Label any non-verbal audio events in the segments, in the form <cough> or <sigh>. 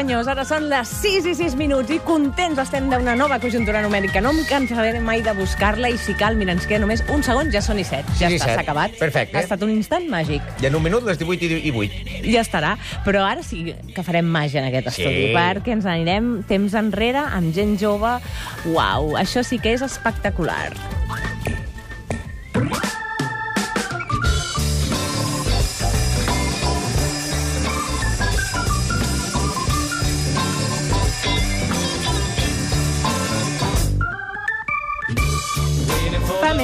senyors, ara són les 6 i 6 minuts i contents estem d'una nova conjuntura numèrica. No em cansaré mai de buscar-la i si cal, mira, ens queda només un segon, ja són i 7. Ja Sí, està, s'ha acabat. Perfecte. Ha estat un instant màgic. I en un minut les 18 i i 8. Ja estarà. Però ara sí que farem màgia en aquest Sí. estudi, perquè ens anirem temps enrere amb gent jove. Uau, això sí que és espectacular.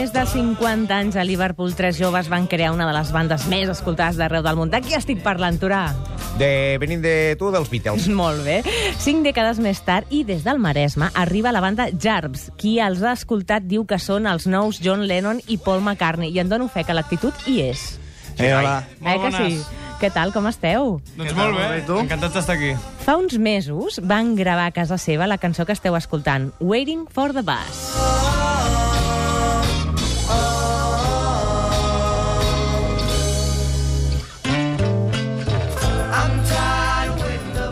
Més de 50 anys a Liverpool, tres joves van crear una de les bandes més escoltades d'arreu del món. De qui estic parlant, Turà? De, venint de tu, dels Beatles. <laughs> Molt bé. Cinc dècades més tard, i des del Maresme, arriba la banda Jarbs. Qui els ha escoltat diu que són els nous John Lennon i Paul McCartney, i en dono fe que l'actitud hi és. Eh, hola. eh que sí? Què tal, com esteu? Doncs tal, molt bé, tu? encantats d'estar aquí. Fa uns mesos van gravar a casa seva la cançó que esteu escoltant, Waiting for the Bus.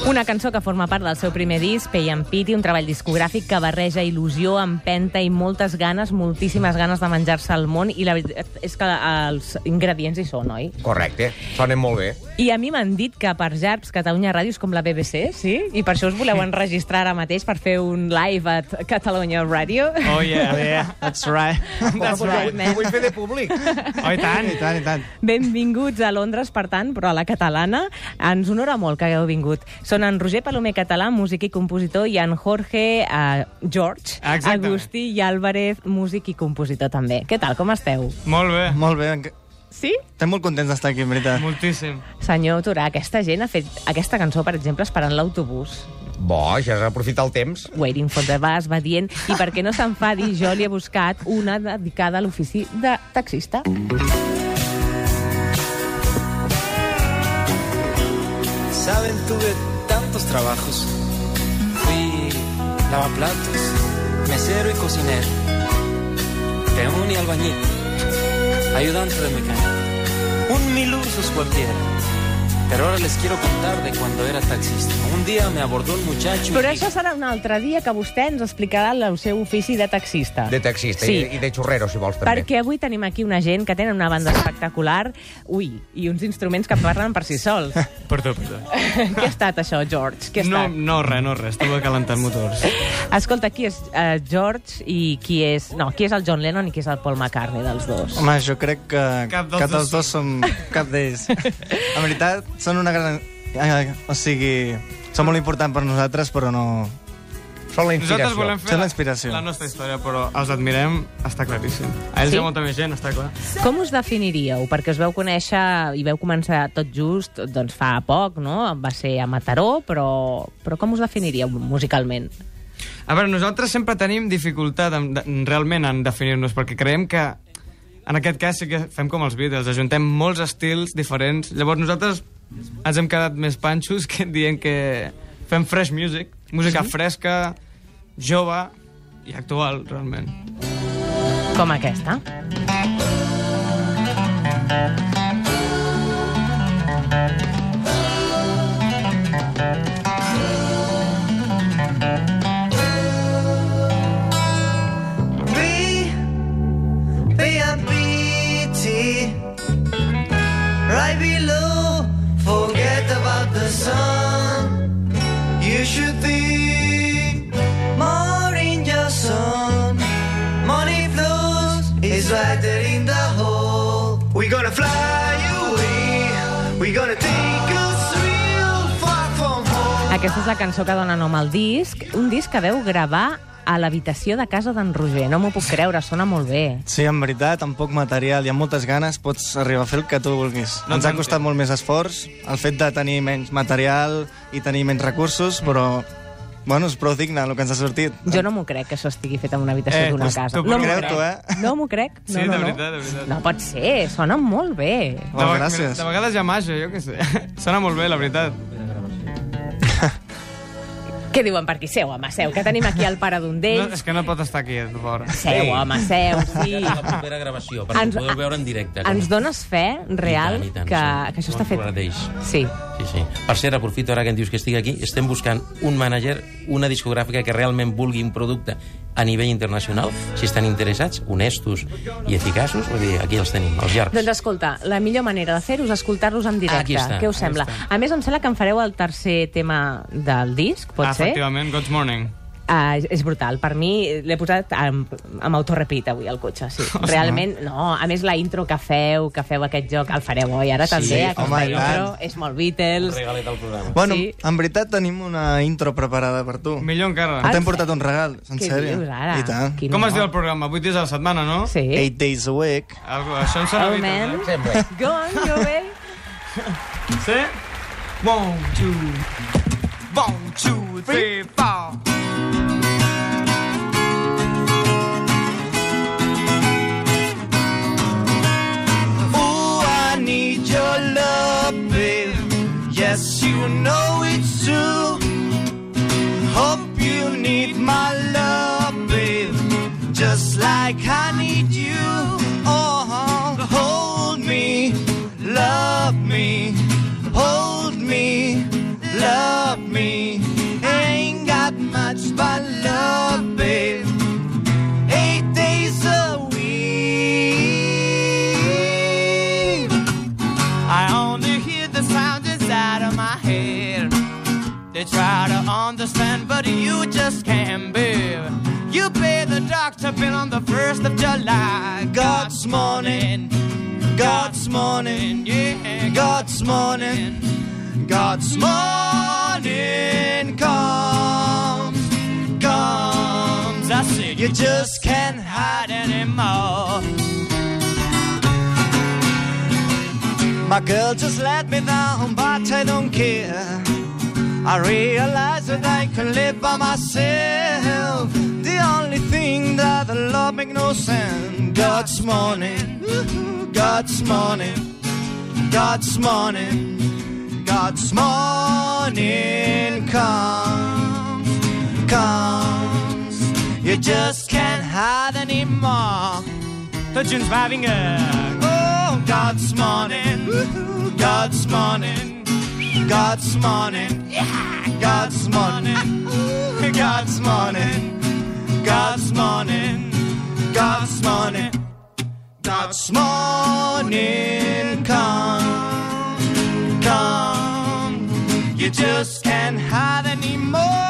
Una cançó que forma part del seu primer disc, Pay and Pity, un treball discogràfic que barreja il·lusió, empenta i moltes ganes, moltíssimes ganes de menjar-se al món, i la veritat és que els ingredients hi són, oi? Correcte, sonen molt bé. I a mi m'han dit que per Jarbs Catalunya Ràdio és com la BBC, sí? I per això us voleu enregistrar ara mateix per fer un live a Catalunya Radio? Oh, yeah. Yeah, that's right. <laughs> That's right, man. vull fer de públic. Oh, i tant. I tant, i tant. Benvinguts a Londres, per tant, però a la catalana. Ens honora molt que hagueu vingut. Són en Roger Palomer català, músic i compositor, i en Jorge uh, George Exactament. Agustí i Álvarez, músic i compositor també. Què tal, com esteu? Molt bé. Molt bé. Sí? Estem molt contents d'estar aquí, en veritat. Moltíssim. Senyor Turà, aquesta gent ha fet aquesta cançó, per exemple, esperant l'autobús. Bo, ja has aprofitat el temps. Waiting for the bus, va dient, i perquè no s'enfadi, jo li he buscat una dedicada a l'ofici de taxista. Saben, tuve tantos trabajos. Fui lavaplatos, mesero y cocinero. Peón y albañil. Ayudante de mecánico. Un mil usos cualquiera. Pero ahora les quiero contar de cuando era taxista. Un día me abordó un muchacho Però això serà un altre dia que vostè ens explicarà el seu ofici de taxista. De taxista Sí. i, i de xurrero, si vols, també. Perquè avui tenim aquí una gent que tenen una banda espectacular, ui, i uns instruments que parlen per si sols. Per tu, per tu. Què ha estat això, George? Què ha No, estat? no, res, no, res. Estava calentant motors. Escolta, qui és uh, George i qui és... No, qui és el John Lennon i qui és el Paul McCartney dels dos? Home, jo crec que Cap dels cap dels dos dos som cap d'ells. <laughs> En veritat, són una gran... O sigui, són molt importants per nosaltres, però no... Són la Nosaltres inspiració. volem fer Són la, l'inspiració. la nostra història, però els admirem, està claríssim. A ells Sí? hi ha molta més gent, està clar. Com us definiríeu? Perquè us veu conèixer i veu començar tot just doncs, fa poc, no? Va ser a Mataró, però, però com us definiríeu musicalment? A veure, nosaltres sempre tenim dificultat en, de, realment en definir-nos, perquè creiem que en aquest cas sí que fem com els Beatles, ajuntem molts estils diferents. Llavors nosaltres ens hem quedat més panxos que dient que fem fresh music, música sí? fresca, jove i actual, realment. Com aquesta? Right below, Aquesta és la cançó que dona nom al disc, un disc que veu gravar a l'habitació de casa d'en Roger. No m'ho puc creure, sona molt bé. Sí, en veritat, amb poc material i amb moltes ganes pots arribar a fer el que tu vulguis. No Ens ha costat molt més esforç el fet de tenir menys material i tenir menys recursos, però bueno, és prou digne el que ens ha sortit. Jo no m'ho crec que això estigui fet en una habitació Eh, d'una doncs casa. tu No m'ho crec. eh? No m'ho crec. No, Sí, de no, veritat, no. de veritat. No pot ser, sona molt bé. Oh, de, gràcies. de vegades hi ha màgia, jo què sé. <laughs> Sona molt bé, la veritat. Què diuen per aquí? Seu, home, seu, que tenim aquí el pare d'un No, d'ells. és que no pot estar aquí, de fora. Seu, home, seu, sí. la propera gravació, perquè Ens- podeu veure en directe. Ens dones fe real I tant, i tant, que, sí. que això està No fet... Sí, Sí, sí. Per cert, aprofito ara que em dius que estic aquí, estem buscant un mànager, una discogràfica que realment vulgui un producte a nivell internacional, si estan interessats, honestos i eficaços, vull dir, aquí els tenim, els llargs. Doncs escolta, la millor manera de fer-ho és escoltar-los en directe. Aquí està, Què us sembla? està. A més, em sembla que em fareu el tercer tema del disc, pot ser? Efectivament, God's Morning. Uh, és brutal. Per mi l'he posat amb, amb autorrepeat avui al cotxe. Sí. <laughs> Realment, no. A més, la intro que feu, que feu aquest joc, el fareu oi? Ara Sí, també, aquesta home, intro. tant. És molt Beatles. regalet al programa. Bueno, Sí. en veritat tenim una intro preparada per tu. Millor encara. No Ah, T'hem sí? portat un regal, en Què sèrio. dius ara? I tant. Quin Com es honor. diu el programa? 8 dies a la setmana, no? Sí. Eight days a week. Algo, això em sona Oh, Beatles, man. eh? Sempre. Go on, go <laughs> away. <laughs> Sí? One, two... One, two, three, four... know it's true. Hope you need my love, babe. Just like I need you. Oh, hold me, love me, hold me, love me. I Ain't got much but love, babe. Understand, but you just can't bear. You pay the doctor bill on the first of July. God's morning, God's morning, yeah, God's morning, God's morning comes, comes. I said you just can't hide anymore. My girl just let me down, but I don't care. I realize that I can live by myself. The only thing that I love makes no sense. God's morning, God's morning, God's morning, God's morning comes, comes. You just can't hide anymore. The tune's vibing up. Oh, God's morning, God's morning. God's morning, yeah, God's morning, God's morning, God's morning, God's morning, God's morning. Come, come. You just can't hide anymore.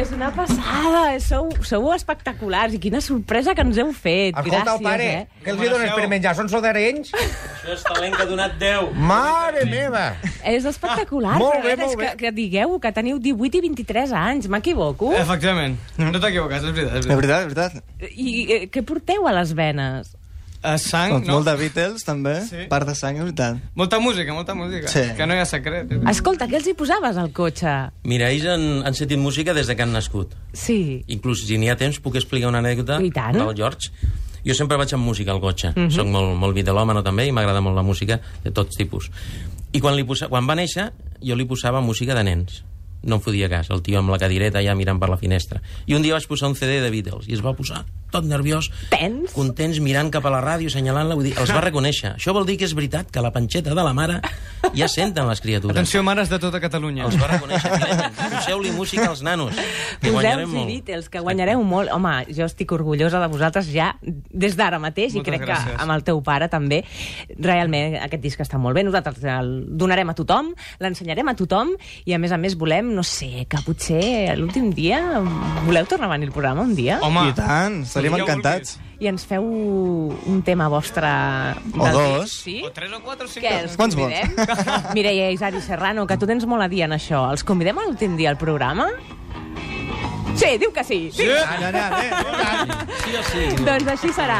És una passada, sou, sou espectaculars i quina sorpresa que ens heu fet. Escolta, el Gràcies, pare, eh? què els hi dones per menjar? Són sodarenys? Això és talent que ha donat Déu. Mare meva! És espectacular. Molt però bé, molt és bé. Que, que digueu que teniu 18 i 23 anys, m'equivoco? Efectivament. No t'equivoques, és veritat. És veritat, és veritat. I eh, què porteu a les venes? Uh, sang, Doncs no? Molt de Beatles, també. Sí. Part de sang, és veritat. Molta música, molta música. Sí. Que no hi ha secret. Escolta, què els hi posaves al cotxe? Mira, ells han, han sentit música des de que han nascut. Sí. Inclús, si n'hi ha temps, puc explicar una anècdota I tant. del George. Jo sempre vaig amb música al cotxe. Mm -hmm. Soc molt, molt vitalòmano també i m'agrada molt la música de tots tipus. I quan, li posa, quan va néixer, jo li posava música de nens. no em fotia cas, el tio amb la cadireta ja mirant per la finestra. I un dia vaig posar un CD de Beatles i es va posar tot nerviós, Tens? contents, mirant cap a la ràdio, assenyalant-la, vull dir, els va reconèixer. Això vol dir que és veritat que la panxeta de la mare ja senten les criatures. Atenció, mares de tota Catalunya. Els va reconèixer directament. Poseu-li música als nanos, que guanyarem Poseu-vos molt. Beatles, que guanyareu molt. Home, jo estic orgullosa de vosaltres ja des d'ara mateix i Moltes crec gràcies. que amb el teu pare també. Realment, aquest disc està molt bé. Nosaltres el donarem a tothom, l'ensenyarem a tothom i, a més a més, volem, no sé, que potser l'últim dia voleu tornar a venir al programa un dia? Home, I tant, estaríem Ja encantats. I ens feu un tema vostre... O del dos. Sí? o tres o quatre o cinc. Què, els Quants vols? convidem? <laughs> Mireia Isari Serrano, que tu tens molt a dir en això. Els convidem a l'últim dia al programa? Sí, diu que sí. sí. Allà, allà, allà. Sí o sí? Doncs així serà.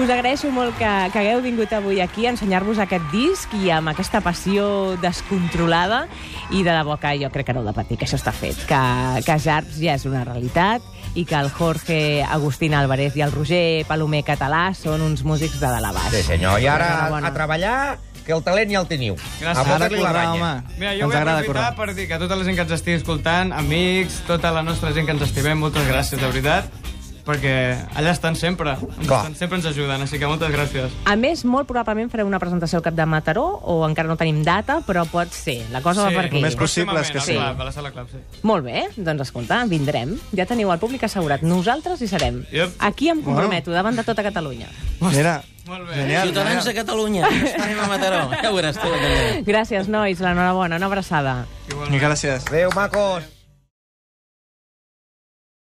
Us agraeixo molt que, que hagueu vingut avui aquí a ensenyar-vos aquest disc i amb aquesta passió descontrolada i de debò que jo crec que no heu de patir, que això està fet, que, que Jarps ja és una realitat i que el Jorge Agustín Álvarez i el Roger Palomer Català són uns músics de dalt a baix. Sí, senyor. I ara Enhorabona. a treballar, que el talent ja el teniu. Gràcies. A Ara la home. Mira, jo Ens vull aprofitar per dir que a tota la gent que ens estigui escoltant, amics, tota la nostra gent que ens estimem, moltes gràcies, de veritat, perquè allà estan sempre. Ens Clar. estan, sempre ens ajuden, així que moltes gràcies. A més, molt probablement fareu una presentació al cap de Mataró, o encara no tenim data, però pot ser. La cosa va per aquí. només possible és que sí. Club, a la sala Club, sí. Molt bé, doncs escolta, vindrem. Ja teniu el públic assegurat. Nosaltres hi serem. Yep. Aquí em comprometo, davant de tota Catalunya. Mira, Molt bé. genial. Ciutadans de Catalunya, estarem a Mataró. Ja ho veuràs tu. Gràcies, nois. L'enhorabona. Una abraçada. Igualment. Gràcies. Adéu, macos.